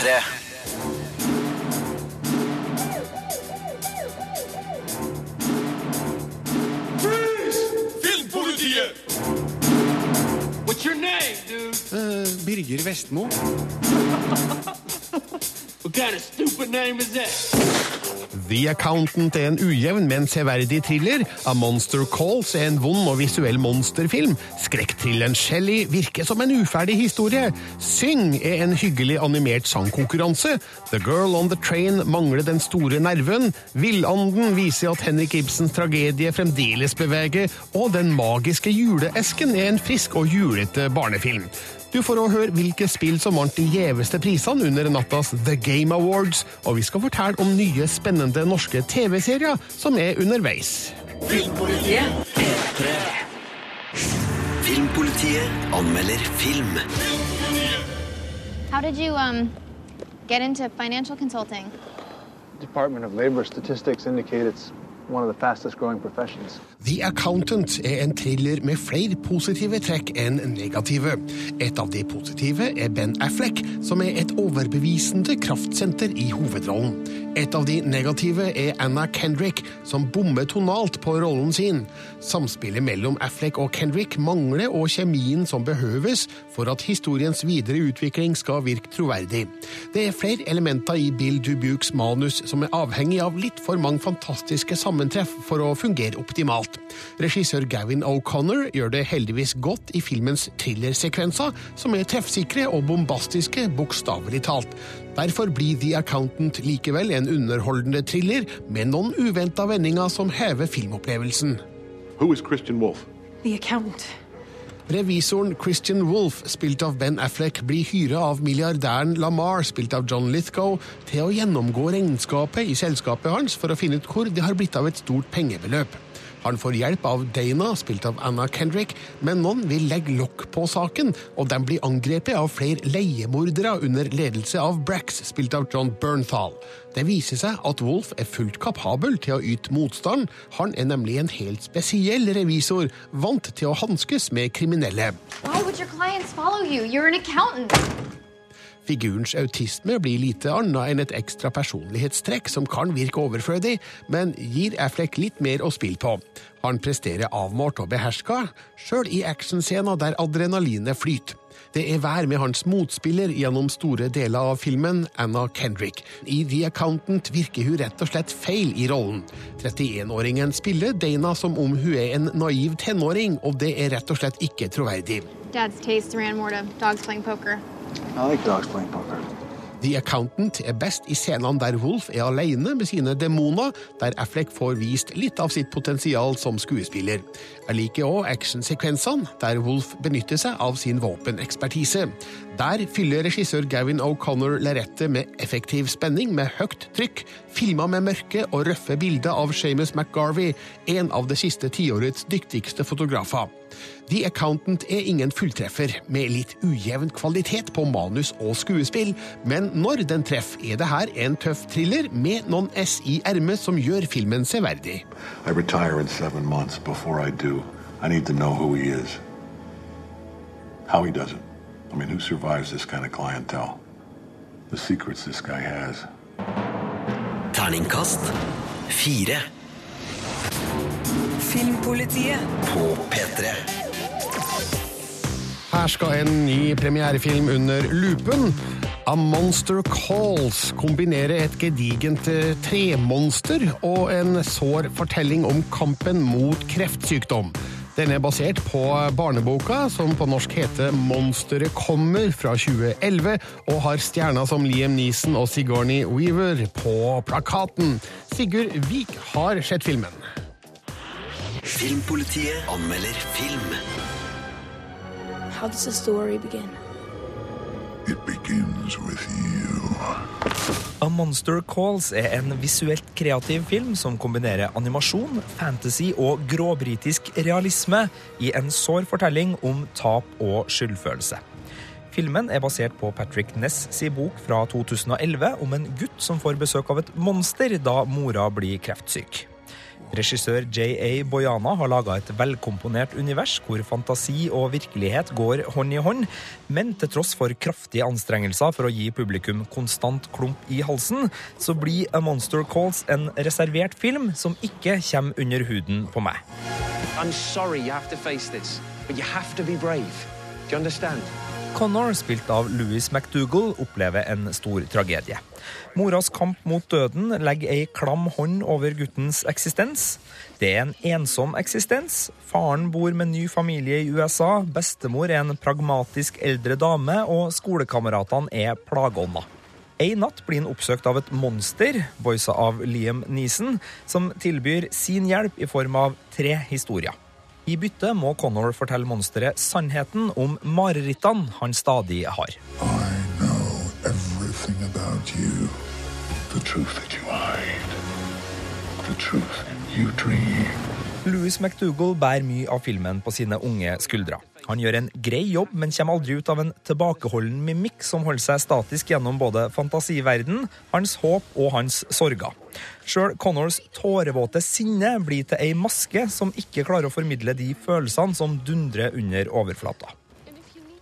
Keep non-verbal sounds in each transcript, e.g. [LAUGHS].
P3. Filmpolitiet! What's your name, dude? Eh, Birger Vestmo. [LAUGHS] The Accountant er en ujevn, men severdig thriller. A Monster Calls er en vond og visuell monsterfilm. Skrekkthrilleren Shelly virker som en uferdig historie. Syng er en hyggelig animert sangkonkurranse. The Girl on the Train mangler den store nerven. Villanden viser at Henrik Ibsens tragedie fremdeles beveger. Og Den magiske juleesken er en frisk og julete barnefilm. Du får òg høre hvilke spill som vant de gjeveste prisene under nattas The Game Awards, og vi skal fortelle om nye, spennende norske TV-serier som er underveis. Filmpolitiet anmelder film. How did you um get into financial consulting? Department of Labor statistics indicate it's the Accountant er en thriller med flere positive trekk enn negative. Et av de positive er Ben Affleck, som er et overbevisende kraftsenter i hovedrollen. Et av de negative er Anna Kendrick, som bommer tonalt på rollen sin. Samspillet mellom Affleck og Kendrick mangler og kjemien som behøves for at historiens videre utvikling skal virke troverdig. Det er flere elementer i Bill Dubukes manus som er avhengig av litt for mange fantastiske sammentreff for å fungere optimalt. Regissør Gavin O'Connor gjør det heldigvis godt i filmens thrillersekvenser, som er treffsikre og bombastiske, bokstavelig talt. Derfor blir The Accountant likevel en underholdende thriller med noen uventa vendinger som hever filmopplevelsen. Who is Christian Wolf? The accountant. Revisoren Christian Wolff, spilt av Ben Affleck, blir hyra av milliardæren Lamar, spilt av John Lithgow, til å gjennomgå regnskapet i selskapet hans for å finne ut hvor det har blitt av et stort pengebeløp. Han får hjelp av Dana, spilt av Anna Kendrick, men noen vil legge lokk på saken, og de blir angrepet av flere leiemordere under ledelse av Brax, spilt av John Bernthal. Det viser seg at Wolf er fullt kapabel til å yte motstand. Han er nemlig en helt spesiell revisor, vant til å hanskes med kriminelle. Why would your clients follow you? You're an accountant. Figurens autisme blir lite annet enn et ekstra personlighetstrekk som kan virke overflødig, men gir Affleck litt mer å spille på. Han presterer avmålt og beherska, sjøl i actionscener der adrenalinet flyter. Det er vær med hans motspiller gjennom store deler av filmen, Anna Kendrick. I The Accountant virker hun rett og slett feil i rollen. 31-åringen spiller Dana som om hun er en naiv tenåring, og det er rett og slett ikke troverdig. Dad's taste ran more to dogs playing poker. Like. The Accountant er best i scenene der Wolf er alene med sine demoner, der Affleck får vist litt av sitt potensial som skuespiller. Jeg liker òg actionsekvensene, der Wolf benytter seg av sin våpenekspertise. Der fyller regissør Gavin O'Connor lerretet med effektiv spenning med høyt trykk, filma med mørke og røffe bilder av Shamus McGarvey, en av det siste tiårets dyktigste fotografer. The Accountant er ingen fulltreffer, med litt ujevn kvalitet på manus og skuespill, men når den treffer, er det her en tøff thriller med noen S i ermet som gjør filmen severdig. I retire in seven months. Before I do, I need to know who he is. How he does it. I mean, who survives this kind of clientele? The secrets this guy has. Terningkast fire Filmpolitiet. på P3. Her skal en ny premierefilm under lupen. A Monster Calls kombinerer et gedigent eh, tremonster og en sår fortelling om kampen mot kreftsykdom. Den er basert på barneboka, som på norsk heter Monsteret kommer, fra 2011, og har stjerna som Liam Neeson og Sigourney Weaver på plakaten. Sigurd Vik har sett filmen. Filmpolitiet anmelder film. How does the story begin? It begins with you. A Monster Calls er en visuelt kreativ film som kombinerer animasjon, fantasy og gråbritisk realisme i en sår fortelling om tap og skyldfølelse. Filmen er basert på Patrick Ness si bok fra 2011 om en gutt som får besøk av et monster da mora blir kreftsyk. Regissør J.A. Boyana har laga et velkomponert univers hvor fantasi og virkelighet går hånd i hånd, men til tross for kraftige anstrengelser for å gi publikum konstant klump i halsen, så blir A Monster Calls en reservert film som ikke kommer under huden på meg. I'm sorry you have to face this, but you have to be brave. Do you understand? Connor, spilt av Louis McDougall, opplever en stor tragedie. Moras kamp mot døden legger ei klam hånd over guttens eksistens. Det er en ensom eksistens. Faren bor med ny familie i USA, bestemor er en pragmatisk eldre dame, og skolekameratene er plageånder. En natt blir han oppsøkt av et monster, voisa av Liam Neeson, som tilbyr sin hjelp i form av tre historier. I bytte må Connor fortelle monsteret sannheten om marerittene han stadig har. Everything about you. The truth that you hide. The truth you dream. Louis McDougall bærer mye av filmen på sine unge skuldre. Han gjør en grei jobb, men kommer aldri ut av en tilbakeholden mimikk som holder seg statisk gjennom både fantasiverden, hans håp og hans sorger. Sjøl Connors tårevåte sinne blir til ei maske som ikke klarer å formidle de følelsene som dundrer under overflata.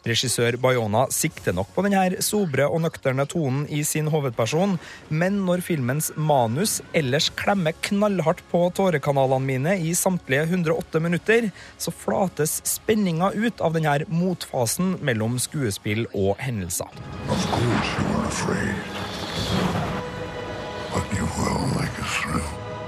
Regissør Bayona sikter nok på denne sobre og nøkterne tonen i sin hovedperson, men når filmens manus ellers klemmer knallhardt på tårekanalene mine i samtlige 108 minutter, så flates spenninga ut av denne motfasen mellom skuespill og hendelser. Of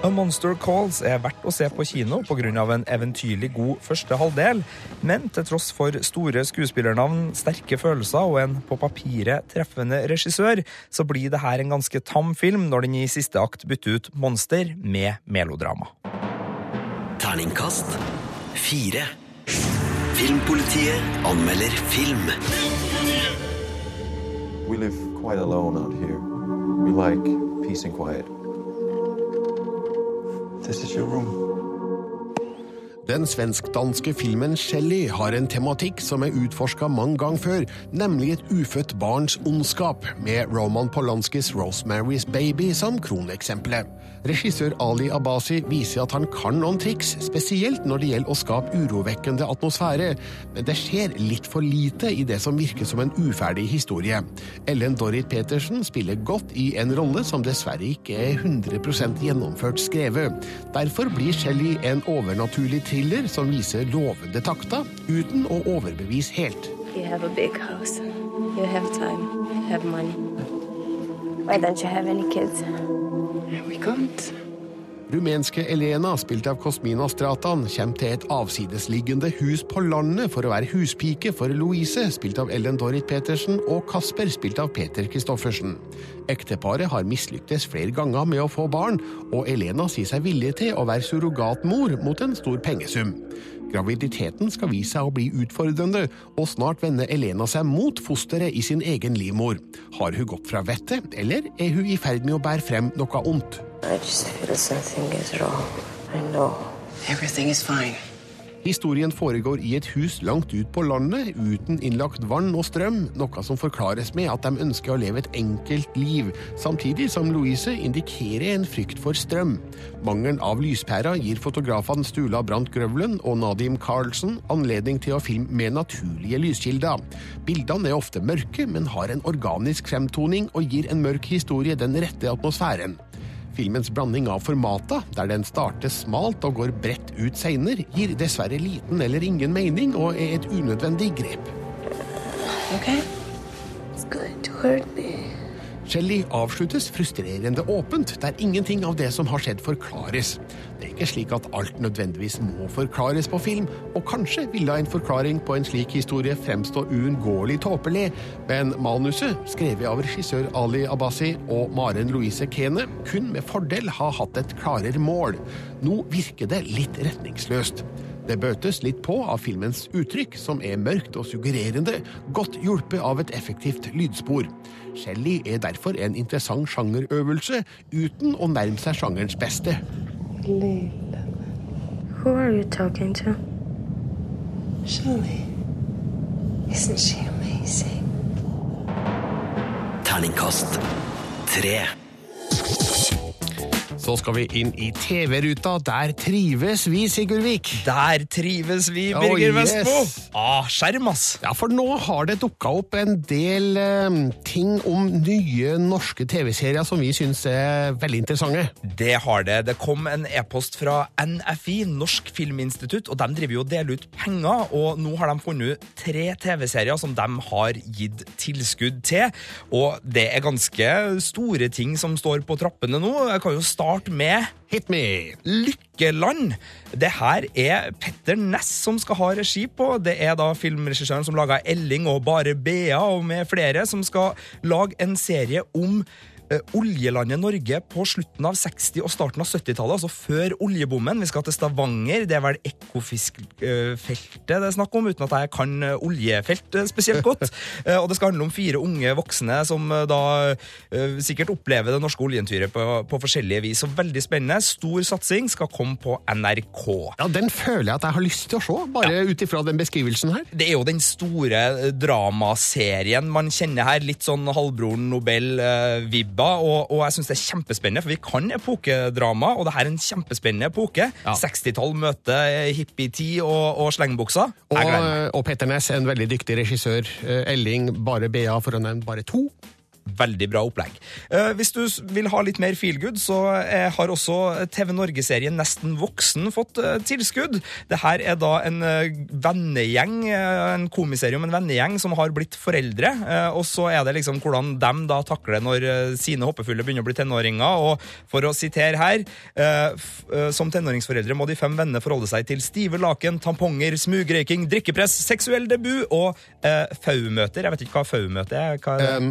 A Monster Calls er verdt å se på kino pga. en eventyrlig god første halvdel, men til tross for store skuespillernavn, sterke følelser og en på papiret treffende regissør, så blir det her en ganske tam film når den i siste akt bytter ut monster med melodrama. Terningkast fire. Filmpolitiet anmelder film. We live quite alone out here. We like peace and quiet. This is your room. Den svensk-danske filmen Shelly har en tematikk som er utforska mange ganger før, nemlig et ufødt barns ondskap, med Roman Polanskis Rosemary's Baby som kroneksempelet. Regissør Ali Abbasi viser at han kan noen triks, spesielt når det gjelder å skape urovekkende atmosfære, men det skjer litt for lite i det som virker som en uferdig historie. Ellen Dorrit Petersen spiller godt i en rolle som dessverre ikke er 100% gjennomført skrevet. Derfor blir Shelly en overnaturlig thriller som viser lovende takter, uten å overbevise helt. You have a big house. You have time. You have money. Why don't you have any kids? We can't. Rumenske Elena, spilt av Cosmina Stratan, kommer til et avsidesliggende hus på landet for å være huspike for Louise, spilt av Ellen Dorrit Petersen, og Kasper, spilt av Peter Christoffersen. Ekteparet har mislyktes flere ganger med å få barn, og Elena sier seg villig til å være surrogatmor mot en stor pengesum. Graviditeten skal vise seg å bli utfordrende, og snart vender Elena seg mot fosteret i sin egen livmor. Har hun gått fra vettet, eller er hun i ferd med å bære frem noe ondt? Historien foregår i et hus langt ut på landet, uten innlagt vann og strøm, noe som forklares med at de ønsker å leve et enkelt liv, samtidig som Louise indikerer en frykt for strøm. Mangelen av lyspærer gir fotografene Stula Brandt Grøvlen og Nadim Carlsen anledning til å filme med naturlige lyskilder. Bildene er ofte mørke, men har en organisk fremtoning og gir en mørk historie den rette atmosfæren. Filmens blanding av formata, der den starter smalt og går bredt ut seinere, gir dessverre liten eller ingen mening og er et unødvendig grep. Okay? It's going to hurt me. Shelly avsluttes frustrerende åpent, der ingenting av det som har skjedd, forklares. Det er ikke slik at alt nødvendigvis må forklares på film, og kanskje ville en forklaring på en slik historie fremstå uunngåelig tåpelig, men manuset, skrevet av regissør Ali Abbasi og Maren Louise Kene, kun med fordel ha hatt et klarere mål. Nå virker det litt retningsløst. Det bøtes litt på av filmens uttrykk, som er mørkt og suggererende, godt hjulpet av et effektivt lydspor. Shelly er derfor en interessant sjangerøvelse, uten å nærme seg sjangerens beste. Lille. Who are you talking to? Shirley. Isn't she amazing? Terningkast tre. Så skal vi inn i TV-ruta. Der trives vi, Sigurd Vik. Der trives vi, Oh, Birger yes. Ah, skjerm, ass. Ja, for nå har det dukka opp en del eh, ting om nye norske TV-serier som vi syns er veldig interessante. Det har det. Det kom en e-post fra NFI, Norsk Filminstitutt, og de driver jo og deler ut penger, og nå har de funnet tre TV-serier som de har gitt tilskudd til, og det er ganske store ting som står på trappene nå. Jeg kan jo starte med Hit me! Lykkeland. Det her er Petter Ness som skal ha regi på. Det er da filmregissøren som laga Elling og Bare Bea og med flere, som skal lage en serie om oljelandet Norge på slutten av 60- og starten av 70-tallet, altså før oljebommen. Vi skal til Stavanger. Det er vel Ekofiskfeltet det er snakk om, uten at jeg kan eh, oljefelt eh, spesielt godt. [LAUGHS] Eh, Og det skal handle om fire unge voksne som eh, da eh, sikkert opplever det norske oljentyret på, på forskjellige vis. Så veldig spennende. Stor satsing skal komme på NRK. Ja, Den føler jeg at jeg har lyst til å se, bare ut ifra den beskrivelsen her. Det er jo den store eh, dramaserien man kjenner her. Litt sånn Halvbroren Nobel-vibba. Og, og jeg syns det er kjempespennende, for vi kan epokedrama, og det her er en kjempespennende epoke. 60-tall møter hippietid og, og slengbukser. Og, meg. og Petter Næss, en veldig dyktig regissør. Eh, Elling, bare BA, for å nevne bare to. Veldig bra opplegg. Eh, hvis du vil ha litt mer feelgood, så eh, har også TV Norge-serien Nesten voksen fått eh, tilskudd. Det her er da en vennegjeng, en komiserie om en vennegjeng som har blitt foreldre. og så er det liksom hvordan de da takler når eh, sine hoppefulle begynner å bli tenåringer. Og for å sitere her Som tenåringsforeldre må de fem vennene forholde seg til stive laken, tamponger, smugrøyking, drikkepress, seksuell debut og eh, FAU-møter. Jeg vet ikke hva FAU-møte er. Hva er det? Um,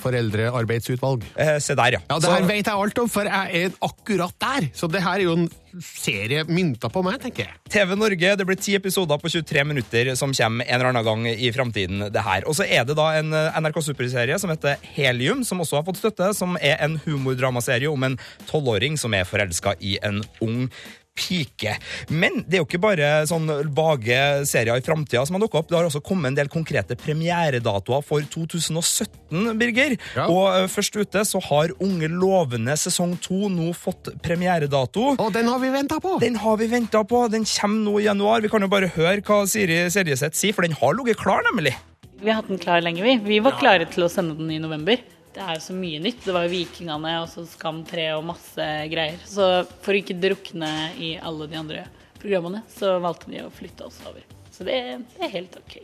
Foreldrearbeidsutvalg. Eh, se der, ja. Ja, Det her vet jeg alt om, for jeg er akkurat der. Så det her er jo en serie mynta på meg, tenker jeg. TV Norge, det blir ti episoder på 23 minutter som kommer en eller annen gang i framtiden. det her. Og så er det da en eh, NRK Superserie som heter Helium, som også har fått støtte, som er en humordramaserie om en tolvåring som er forelska i en ung pike. Men det er jo ikke bare sånn vage serier i framtida som har dukka opp. Det har også kommet en del konkrete premieredatoer for 2017, Birger. Og eh, først ute så har Unge lovende sesong to nå fått premieredato. Og den har vi venta på! Den har vi venta på. Den kommer nå i januar. Vi kan jo bare høre hva Siri Seljeseth sier, for den har ligget klar, nemlig. Vi har hatt den klar lenge, vi. Vi var klare til å sende den i november. Det er jo så mye nytt. Det var jo Vikingene og så Skam 3 og masse greier. Så for å ikke drukne i alle de andre programmene, så valgte de å flytte oss over. Så det, det er helt OK.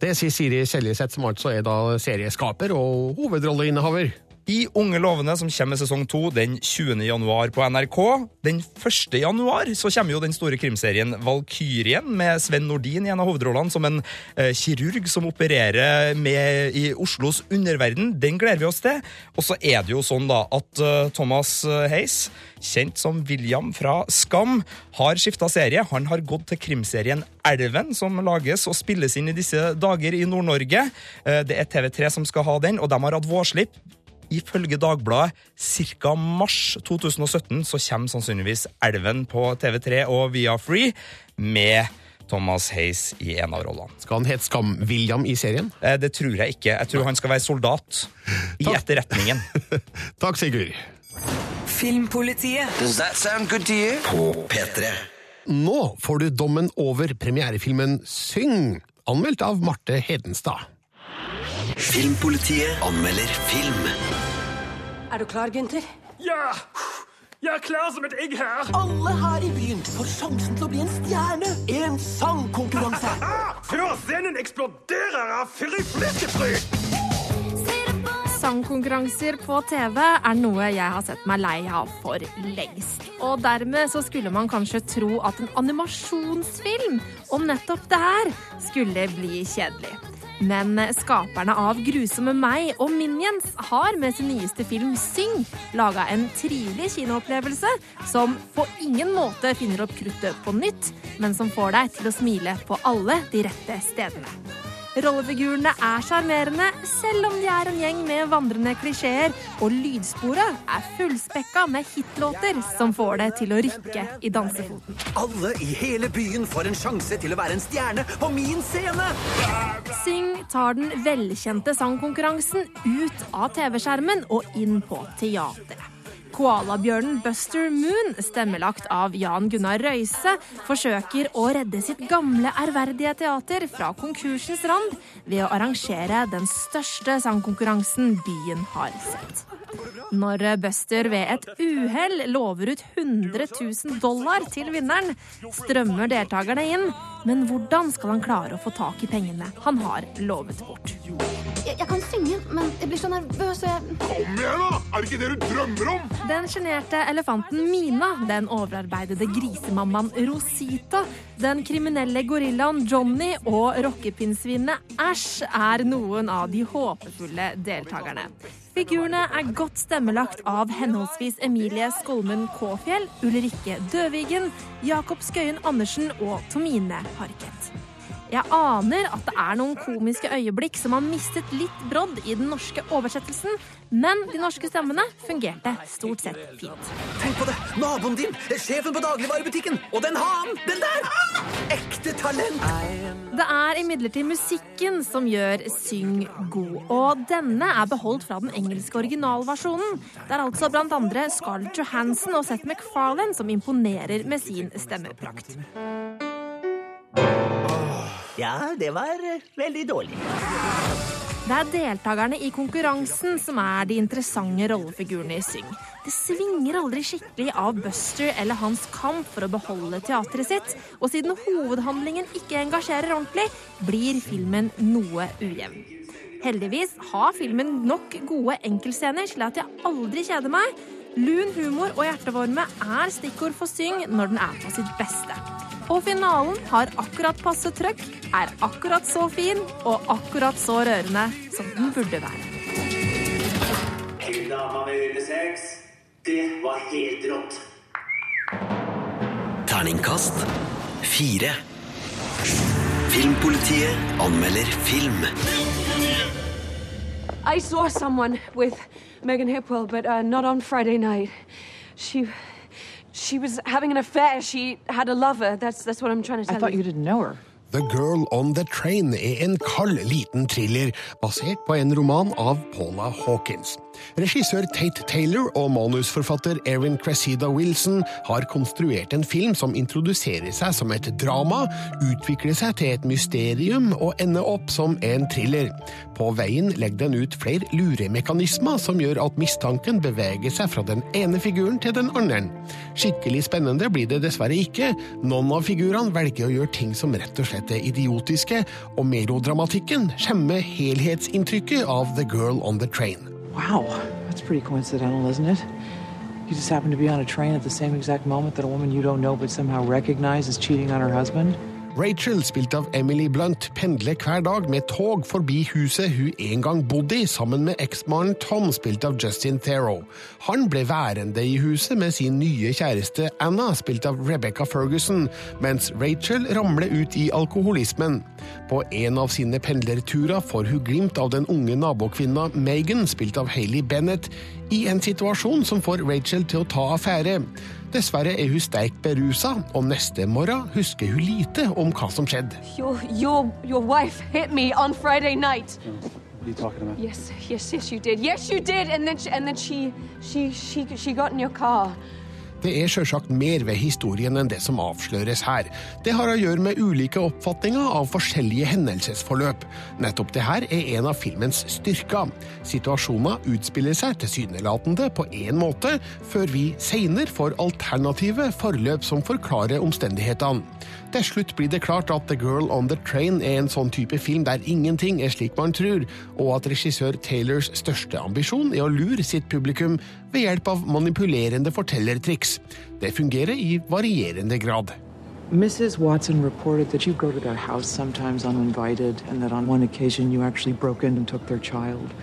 Det sier Siri Kjeljeseth, som altså er da serieskaper og hovedrolleinnehaver. I Unge lovende, som kommer i sesong to den 20. januar på NRK. Den 1. januar så kommer jo den store krimserien Valkyrien, med Sven Nordin i en av hovedrollene som en eh, kirurg som opererer med i Oslos underverden. Den gleder vi oss til. Og så er det jo sånn da at uh, Thomas Heis, kjent som William fra Skam, har skifta serie. Han har gått til krimserien Elven, som lages og spilles inn i disse dager i Nord-Norge. Uh, det er TV3 som skal ha den, og de har hatt vårslipp. Ifølge Dagbladet ca. mars 2017 så kommer sannsynligvis Elven på TV3 og via Free med Thomas Hayes i en av rollene. Skal han hete Skam-William i serien? Eh, Det tror jeg ikke. Jeg tror han skal være soldat i etterretningen. [LAUGHS] Takk, Sigurd. Filmpolitiet. Does that sound good to you? På P3. Nå får du dommen over premierefilmen Syng, anmeldt av Marte Hedenstad. Filmpolitiet anmelder film. Er du klar, Gunther? Ja! Jeg er klar som et egg her. Alle her i byen får sjansen til å bli en stjerne i en sangkonkurranse. Før scenen eksploderer av fyriflettefryd! Sangkonkurranser på TV er noe jeg har sett meg lei av for lengst. Og dermed så skulle man kanskje tro at en animasjonsfilm om nettopp det her skulle bli kjedelig. Men skaperne av Grusomme meg og Minions har med sin nyeste film Syng laga en trivelig kinoopplevelse som på ingen måte finner opp kruttet på nytt, men som får deg til å smile på alle de rette stedene. Rollefigurene er sjarmerende, selv om de er en gjeng med vandrende klisjeer, og lydsporet er fullspekka med hitlåter som får det til å rykke i dansefoten. Alle i hele byen får en sjanse til å være en stjerne på min scene. Syng tar den velkjente sangkonkurransen ut av TV-skjermen og inn på teateret. Koalabjørnen Buster Moon, stemmelagt av Jan Gunnar Røise, forsøker å redde sitt gamle, ærverdige teater fra konkursens rand ved å arrangere den største sangkonkurransen byen har sett. Når Buster ved et uhell lover ut 100 000 dollar til vinneren, strømmer deltakerne inn. Men hvordan skal han klare å få tak i pengene han har lovet bort? Jeg, jeg kan synge, men jeg blir så nervøs. Jeg... Kom igjen, da! Er det ikke det du drømmer om? Den sjenerte elefanten Mina, den overarbeidede grisemammaen Rosita, den kriminelle gorillaen Johnny og rockepinnsvinet Æsj er noen av de håpefulle deltakerne. Figurene er godt stemmelagt av henholdsvis Emilie Skolmen Kåfjell, Ulrikke Døvigen, Jakob Skøyen Andersen og Tomine Harket. Jeg aner at det er noen komiske øyeblikk som har mistet litt brodd i den norske oversettelsen, men de norske stemmene fungerte stort sett fint. Tenk på det! Naboen din! Sjefen på dagligvarebutikken! Og den hanen! Den der! Ekte talent! Det er imidlertid musikken som gjør Syng god, og denne er beholdt fra den engelske originalversjonen. Det er altså blant andre Scarlett Johansson og Seth MacFarlane som imponerer med sin stemmeprakt. Ja, det var eh, veldig dårlig. Det er deltakerne i konkurransen som er de interessante rollefigurene i Syng. Det svinger aldri skikkelig av Buster eller hans kamp for å beholde teatret sitt, og siden hovedhandlingen ikke engasjerer ordentlig, blir filmen noe ujevn. Heldigvis har filmen nok gode enkeltscener til at jeg aldri kjeder meg. Lun humor og hjertevarme er stikkord for Syng når den er på sitt beste. Og finalen har akkurat passe trøkk, er akkurat så fin og akkurat så rørende som den burde være. Dama med runde seks, det var helt rått. Terningkast fire. Filmpolitiet anmelder film. I saw someone with Megan Hipwell, but uh, not on Friday night. She, she was having an affair. She had a lover. That's that's what I'm trying to tell you. I thought you. you didn't know her. The Girl on the Train er en kald, liten thriller basert på en roman av Paula Hawkins. Regissør Tate Taylor og manusforfatter Erin Cressida Wilson har konstruert en film som introduserer seg som et drama, utvikler seg til et mysterium og ender opp som en thriller. På veien legger den ut flere luremekanismer som gjør at mistanken beveger seg fra den ene figuren til den andre. Skikkelig spennende blir det dessverre ikke. Noen av figurene velger å gjøre ting som rett og slett er idiotiske, og melodramatikken skjemme helhetsinntrykket av The Girl on the Train. Wow, that's pretty coincidental, isn't it? You just happen to be on a train at the same exact moment that a woman you don't know but somehow recognize is cheating on her husband? Rachel, spilt av Emily Blunt, pendler hver dag med tog forbi huset hun en gang bodde i, sammen med eksmannen Tom, spilt av Justin Theroux. Han ble værende i huset med sin nye kjæreste Anna, spilt av Rebecca Ferguson, mens Rachel ramler ut i alkoholismen. På en av sine pendlerturer får hun glimt av den unge nabokvinna Megan, spilt av Hayley Bennett, i en situasjon som får Rachel til å ta affære. Dessverre er hun sterkt berusa, og neste morgen husker hun lite om hva som skjedde. Your your your wife hit me on Friday night. What are you talking about? Yes, yes, yes, you did. Yes, you did. And then she, and then she she she she got in your car. Det er sjølsagt mer ved historien enn det som avsløres her. Det har å gjøre med ulike oppfatninger av forskjellige hendelsesforløp. Nettopp det her er en av filmens styrker. Situasjoner utspiller seg tilsynelatende på én måte, før vi seinere får alternative forløp som forklarer omstendighetene. Til slutt blir det klart at The Girl on the Train er en sånn type film der ingenting er slik man tror, og at regissør Taylors største ambisjon er å lure sitt publikum ved hjelp av manipulerende fortellertriks. Det fungerer i varierende grad. Mrs. Watson reported that you go to their house sometimes uninvited, and that on one occasion you actually broke in and took their child.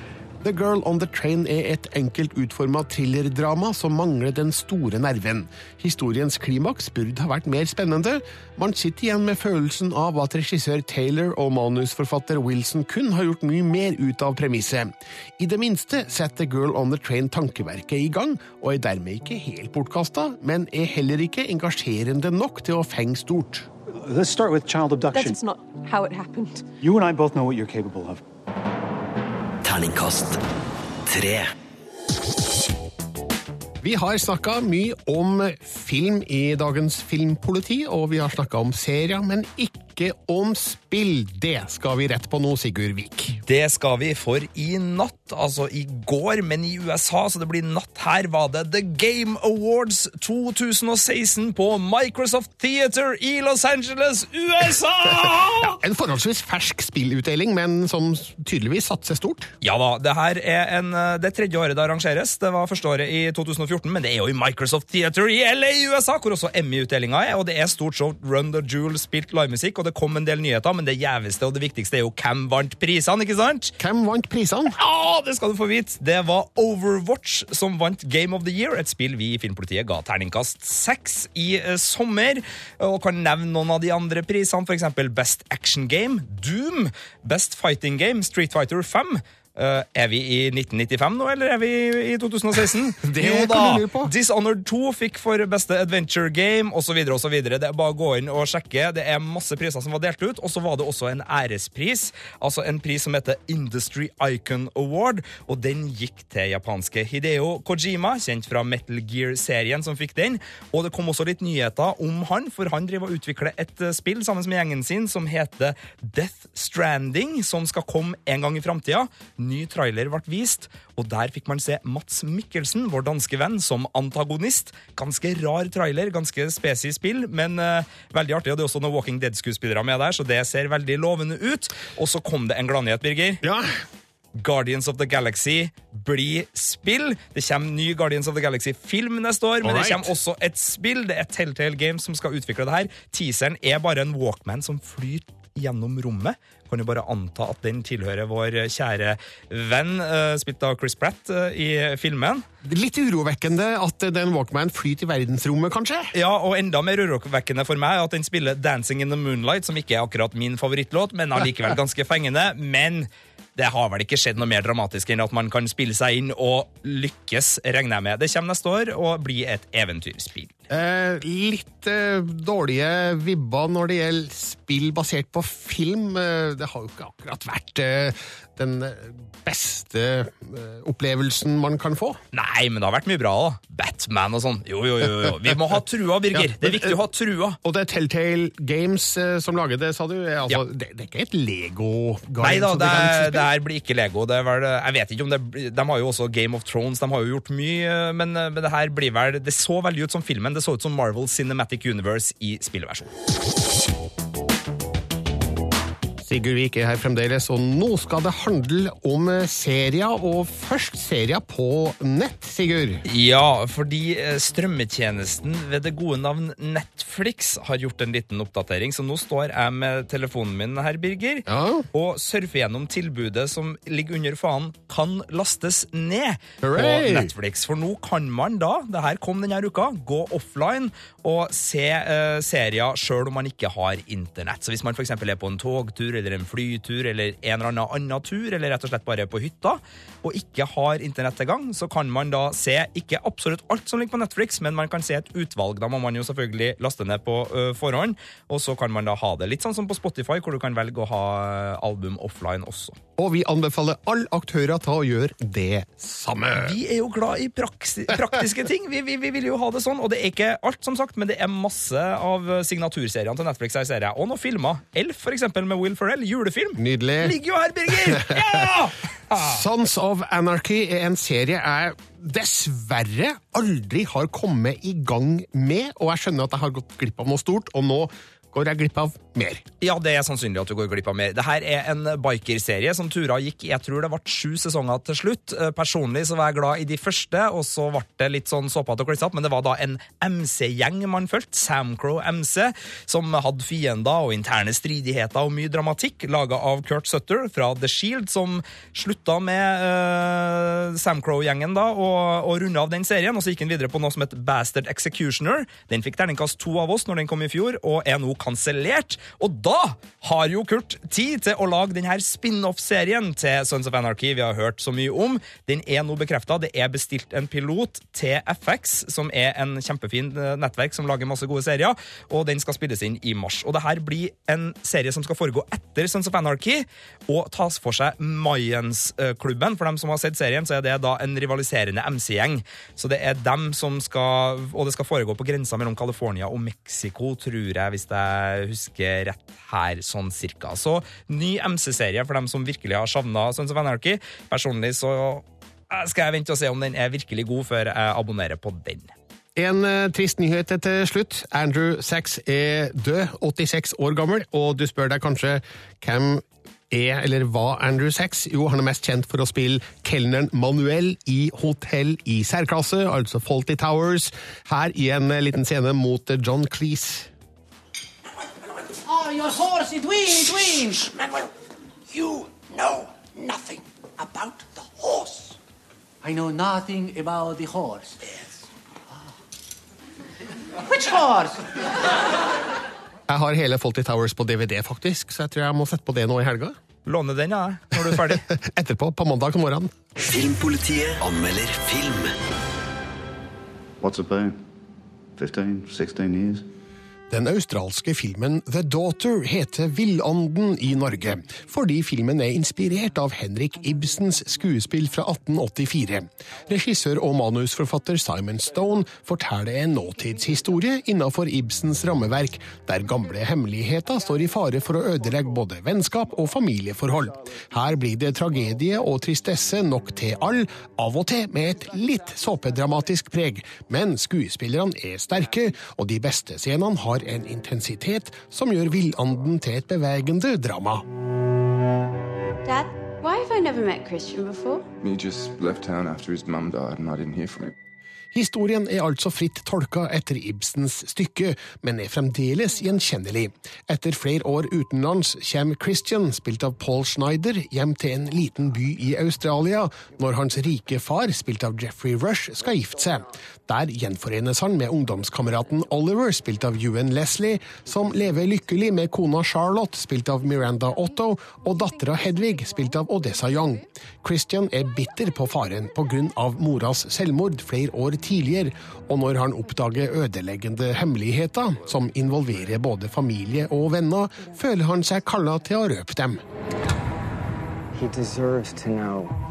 The Girl on the Train er et enkelt utforma thrillerdrama som mangler den store nerven. Historiens klimaks burde ha vært mer spennende. Man sitter igjen med følelsen av at regissør Taylor og manusforfatter Wilson kun har gjort mye mer ut av premisset. I det minste setter The Girl on the Train tankeverket i gang, og er dermed ikke helt bortkasta, men er heller ikke engasjerende nok til å fenge stort. Let's start with child abduction. That's not how it happened. You and I both know what you're capable of. Terningkast tre. Vi har snakka mye om film i dagens Filmpoliti, og vi har snakka om serier, men ikke om spill. Det skal vi rett på nå, Sigurd Vik. Det skal vi, for i natt, altså i går, men i USA, så det blir natt her, var det The Game Awards 2016 på Microsoft Theater i Los Angeles, USA! [LAUGHS] Ja, en forholdsvis fersk spillutdeling, men som tydeligvis satser stort. Ja da, det her er en, det er tredje året det arrangeres. Det var første året i 2014, men det er jo i Microsoft Theater i LA i USA, hvor også Emmy-utdelinga er, og det er stort show Run the Jewel spilt livemusikk, og det kom en del nyheter, men det gjeveste og det viktigste er jo hvem vant prisene, ikke sant? Hvem vant prisene? Ja, det skal du få vite! Det var Overwatch som vant Game of the Year, et spill vi i Filmpolitiet ga terningkast seks i eh, sommer, og kan nevne noen av de andre prisene, eksempel Best Action Game, Doom, Best Fighting Game, Street Fighter 5, Eh, er vi i 1995 nå, eller er vi i 2016? [LAUGHS] Det jo da! Dishonored 2 fikk for beste adventure game, osv. osv. Det er bare å gå inn og sjekke. Det er masse priser som var delt ut, og så var det også en ærespris. Altså en pris som heter Industry Icon Award, og den gikk til japanske Hideo Kojima, kjent fra Metal Gear-serien, som fikk den. Og det kom også litt nyheter om han, for han driver og utvikler et eh, spill sammen med gjengen sin som heter Death Stranding, som skal komme en gang i framtida. Ny trailer ble vist, og der fikk man se Mats Mikkelsen, vår danske venn, som antagonist. Ganske rar trailer, ganske spesi spill, men uh, veldig artig. Og det er også noen Walking Dead-skuespillere med der, så det ser veldig lovende ut. Og så kom det en gladnyhet, Birger. Ja. Guardians of the Galaxy blir spill. Det kommer ny Guardians of the Galaxy-film neste år, men Alright. det kommer også et spill. Det er Telltale Games som skal utvikle det her. Teaseren er bare en Walkman som flyr gjennom rommet. Kan jo bare anta at den tilhører vår kjære venn, eh, spilt av Chris Pratt eh, i filmen. Litt urovekkende at den Walkman flyter i verdensrommet, kanskje? Ja, og enda mer urovekkende for meg at den spiller Dancing in the Moonlight, som ikke er akkurat min favorittlåt, men allikevel [LAUGHS] ganske fengende. Men det har vel ikke skjedd noe mer dramatisk enn at man kan spille seg inn og lykkes, regner jeg med. Det kommer neste år og blir et eventyrspill. Eh, litt eh, dårlige vibber når det gjelder spill basert på film. Eh, det har jo ikke akkurat vært eh, den eh, beste eh, opplevelsen man kan få. Nei, men det har vært mye bra, da. Batman og sånn. Jo, jo, jo. jo. Vi må ha trua, [LAUGHS] Birger. Ja, det er viktig å ha trua. Og det er Telltale Games som lager det, sa du? Altså, Ja. det, det er ikke et Lego Nei da, det, Galaxy-spill? det her blir ikke Lego. Det er vel, jeg vet ikke om det De har jo også Game of Thrones, de har jo gjort mye, men, men det her blir vel Det så veldig ut som filmen. Det så ut som Marvel Cinematic Universe i spilleversjon. Sigurd Vik er her fremdeles, og nå skal det handle om eh, serier, og først serier på nett, Sigurd. Ja, fordi eh, strømmetjenesten ved det gode navn Netflix har gjort en liten oppdatering, så nå står jeg med telefonen min her, Birger, og surfer gjennom tilbudet som ligger under fanen kan lastes ned Hooray! på Netflix. For nå kan man da, det her kom denne uka, gå offline og se uh, serier sjøl om man ikke har internett. Så hvis man f.eks. er på en togtur eller en flytur eller en eller annen annen tur, eller rett og slett bare på hytta, og ikke har internettilgang, så kan man da se ikke absolutt alt som ligger på Netflix, men man kan se et utvalg. Da må man jo selvfølgelig laste ned på forhånd, og så kan man da ha det litt sånn som på Spotify, hvor du kan velge å ha album offline også. Og vi anbefaler alle aktører til å gjøre det samme. Vi er jo glad i praktiske ting. Vi, vi, vi vil jo ha det sånn. Og det er ikke alt, som sagt, men det er masse av signaturseriene til Netflix. her ser jeg. Og noen filmer. Elf, for eksempel, med Will Ferrell. Julefilm. Nydelig. Ligger jo her, Birger! [LAUGHS] Ja! Sons of Anarchy er en serie jeg dessverre aldri har kommet i gang med, og jeg skjønner at jeg har gått glipp av noe stort, og nå går jeg glipp av mer. Ja, det er sannsynlig at du går glipp av mer. Dette er en bikerserie som Tura gikk. Jeg tror det ble sju sesonger til slutt. Eh, Personlig så var jeg glad i de første, og så ble det litt sånn såpete og klissete, men det var da en MC-gjeng man fulgte, Samcrow MC, som hadde fiender og interne stridigheter og mye dramatikk, laga av Kurt Sutter fra The Shield, som slutta med uh, Samcrow-gjengen da, og, og runda av den serien, og så gikk han videre på noe som het Bastard Executioner. Den fikk terningkast to av oss når den kom i fjor, og er nå kansellert. Og da har jo Kurt tid til å lage denne spin-off-serien til Sons of Anarchy vi har hørt så mye om. Den er nå bekrefta. Det er bestilt en pilot til FX, som er en kjempefin eh, nettverk som lager masse gode serier, og den skal spilles inn i mars. Og det her blir en serie som skal foregå etter Sons of Anarchy, og tas for seg Mayans-klubben. For dem som har sett serien, så er det da en rivaliserende MC-gjeng. Så det er dem som skal Og det skal foregå på grensa mellom California og Mexico, tror jeg, hvis jeg husker rett her, sånn cirka. Så ny MC-serie for dem som virkelig har savna Sons of Anarchy. Personlig så eh, skal jeg vente og se om den er virkelig god før jeg abonnerer på den. En eh, trist nyhet til slutt. Andrew Sachs er død, 86 år gammel, og du spør deg kanskje hvem er, eller var Andrew Sachs? Jo, han er mest kjent for å spille kelneren Manuel i Hotell i særklasse, altså Faulty Towers, her i en eh, liten scene mot John Cleese. Oh, your horse, it win, it Shh, Manuel, you know nothing about the horse. I know nothing about the horse. Which horse? [LAUGHS] Jeg har hele Faulty Towers på DVD, faktisk, så jeg tror jeg må sette på det nå i helga. Låne den, ja, når du er ferdig. [LAUGHS] Etterpå, på mandag morgen. Filmpolitiet anmelder film. What's it been? 15, 16 years? Den australske filmen The Daughter heter Villanden i Norge, fordi filmen er inspirert av Henrik Ibsens skuespill fra 1884. Regissør og manusforfatter Simon Stone forteller en nåtidshistorie innenfor Ibsens rammeverk, der gamle hemmeligheter står i fare for å ødelegge både vennskap og familieforhold. Her blir det tragedie og tristesse nok til all, av og til med et litt såpedramatisk preg, men skuespillerne er sterke, og de beste scenene har en intensitet som gjør Villanden til et bevegende drama. Dad, why have I never met Christian before? He just left town after his mum died, and I didn't hear from him. Historien er altså fritt tolka etter Ibsens stykke, men er fremdeles gjenkjennelig. Etter flere år utenlands kommer Christian, spilt av Paul Schneider, hjem til en liten by i Australia når hans rike far, spilt av Jeffrey Rush, skal gifte seg. Der gjenforenes han med ungdomskameraten Oliver, spilt av Ewan Leslie, som lever lykkelig med kona Charlotte, spilt av Miranda Otto, og dattera Hedvig, spilt av Odessa Young. Christian er bitter på faren pga. moras selvmord flere år tidligere, og når han oppdager ødeleggende hemmeligheter som involverer både familie og venner, føler han seg kalla til å røpe dem. He deserves to know.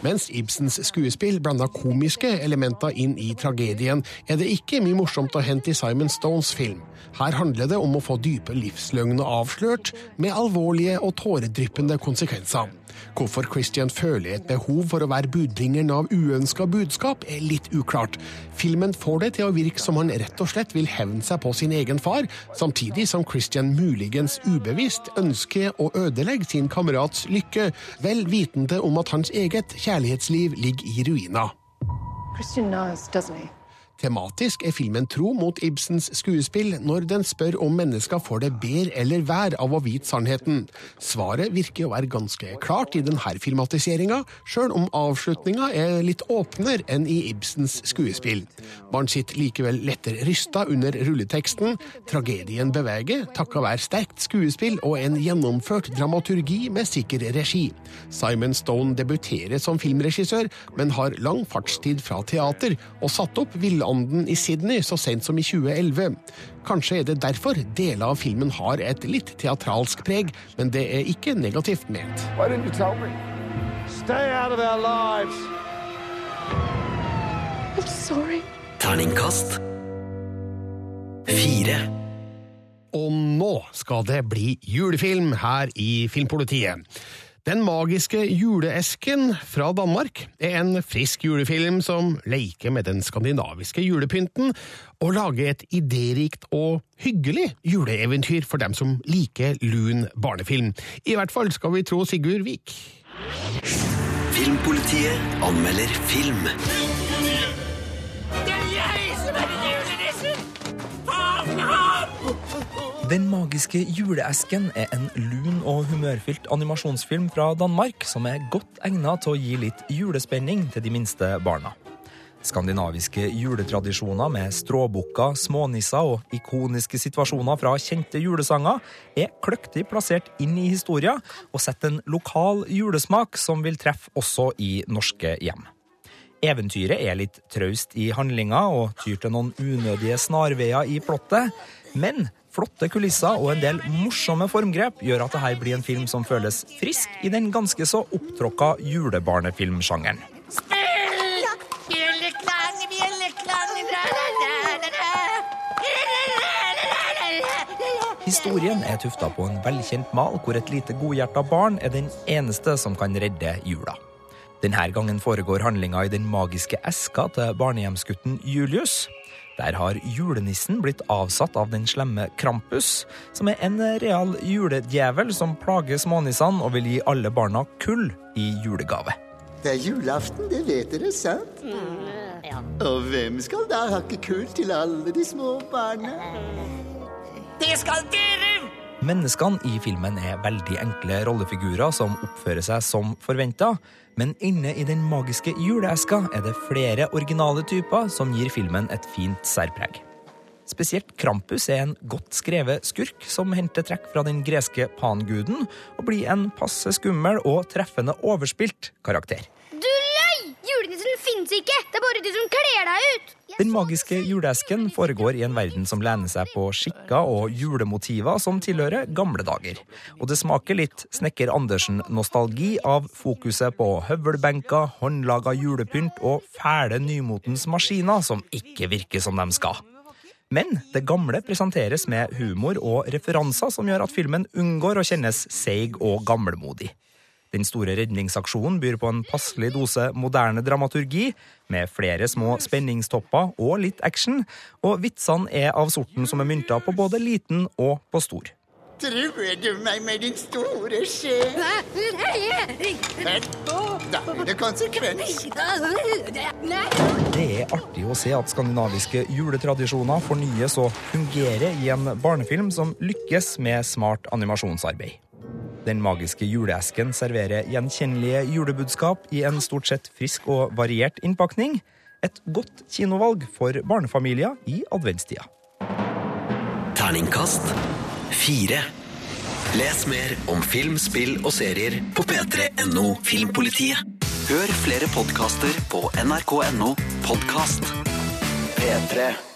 Mens Ibsens skuespill blanda komiske elementer inn i tragedien, er det ikke mye morsomt å hente i Simon Stones film. Her handler det om å få dype livsløgner avslørt, med alvorlige og tåredryppende konsekvenser. Hvorfor Christian føler et behov for å være budbringeren av uønska budskap, er litt uklart. Filmen får det til å virke som han rett og slett vil hevne seg på sin egen far, samtidig som Christian muligens ubevisst ønsker å ødelegge sin kamerats lykke, vel vitende om at hans eget kjærlighetsliv ligger i ruiner. Christian knows, doesn't he? Tematisk er filmen tro mot Ibsens skuespill når den spør om mennesker får det bedre eller verre av å vite sannheten. Svaret virker å være ganske klart i denne filmatiseringa, sjøl om avslutninga er litt åpnere enn i Ibsens skuespill. Barn sitter likevel lettere rysta under rulleteksten. Tragedien beveger, takka være sterkt skuespill og en gjennomført dramaturgi med sikker regi. Simon Stone debuterer som filmregissør, men har lang fartstid fra teater, og satt opp Villanden i Sydney så sent som i 2011. Kanskje er det derfor deler av filmen har et litt teatralsk preg, men det er ikke negativt ment. Terningkast fire. Og nå skal det bli julefilm her i Filmpolitiet. Den magiske juleesken fra Danmark er en frisk julefilm som leker med den skandinaviske julepynten og lager et idérikt og hyggelig juleeventyr for dem som liker lun barnefilm. I hvert fall skal vi tro Sigurd Vik. Filmpolitiet anmelder film. Den magiske juleesken er en lun og humørfylt animasjonsfilm fra Danmark som er godt egnet til å gi litt julespenning til de minste barna. Skandinaviske juletradisjoner med stråbukker, smånisser og ikoniske situasjoner fra kjente julesanger er kløktig plassert inn i historien og setter en lokal julesmak som vil treffe også i norske hjem. Eventyret er litt traust i handlinga og tyr til noen unødige snarveier i plottet, men flotte kulisser og en del morsomme formgrep gjør at dette blir en film som føles frisk i den ganske så opptråkka julebarnefilmsjangeren. Historien er tufta på en velkjent mal hvor et lite godhjerta barn er den eneste som kan redde jula. Denne gangen foregår handlinga i den magiske eska til barnehjemsgutten Julius. Der har julenissen blitt avsatt av den slemme Krampus, som er en real juledjevel som plager smånissene og vil gi alle barna kull i julegave. Det er julaften, det vet dere, sant? Og hvem skal da hakke kull til alle de små barna? Det skal dere! Menneskene i filmen er veldig enkle rollefigurer som oppfører seg som forventa, men inne i den magiske juleeska er det flere originale typer som gir filmen et fint særpreg. Spesielt Krampus er en godt skrevet skurk som henter trekk fra den greske panguden og blir en passe skummel og treffende overspilt karakter. Julenissen fins ikke! Det er bare du som kler deg ut! Den magiske juleesken foregår i en verden som lener seg på skikker og julemotiver som tilhører gamle dager. Og det smaker litt Snekker Andersen-nostalgi av fokuset på høvelbenker, håndlaga julepynt og fæle nymotens maskiner som ikke virker som de skal. Men det gamle presenteres med humor og referanser som gjør at filmen unngår å kjennes seig og gammelmodig. Den store redningsaksjonen byr på en passelig dose moderne dramaturgi, med flere små spenningstopper og litt action, og vitsene er av sorten som er mynta på både liten og på stor. Truer du meg med din store skje? Da blir det konsekvens. Det er artig å se at skandinaviske juletradisjoner fornyes og fungerer i en barnefilm som lykkes med smart animasjonsarbeid. Den magiske juleesken serverer gjenkjennelige julebudskap i en stort sett frisk og variert innpakning. Et godt kinovalg for barnefamilier i adventstida. Terningkast fire. Les mer om film, spill og serier på p3.no Filmpolitiet. Hør flere podkaster på nrk.no podkast. P3.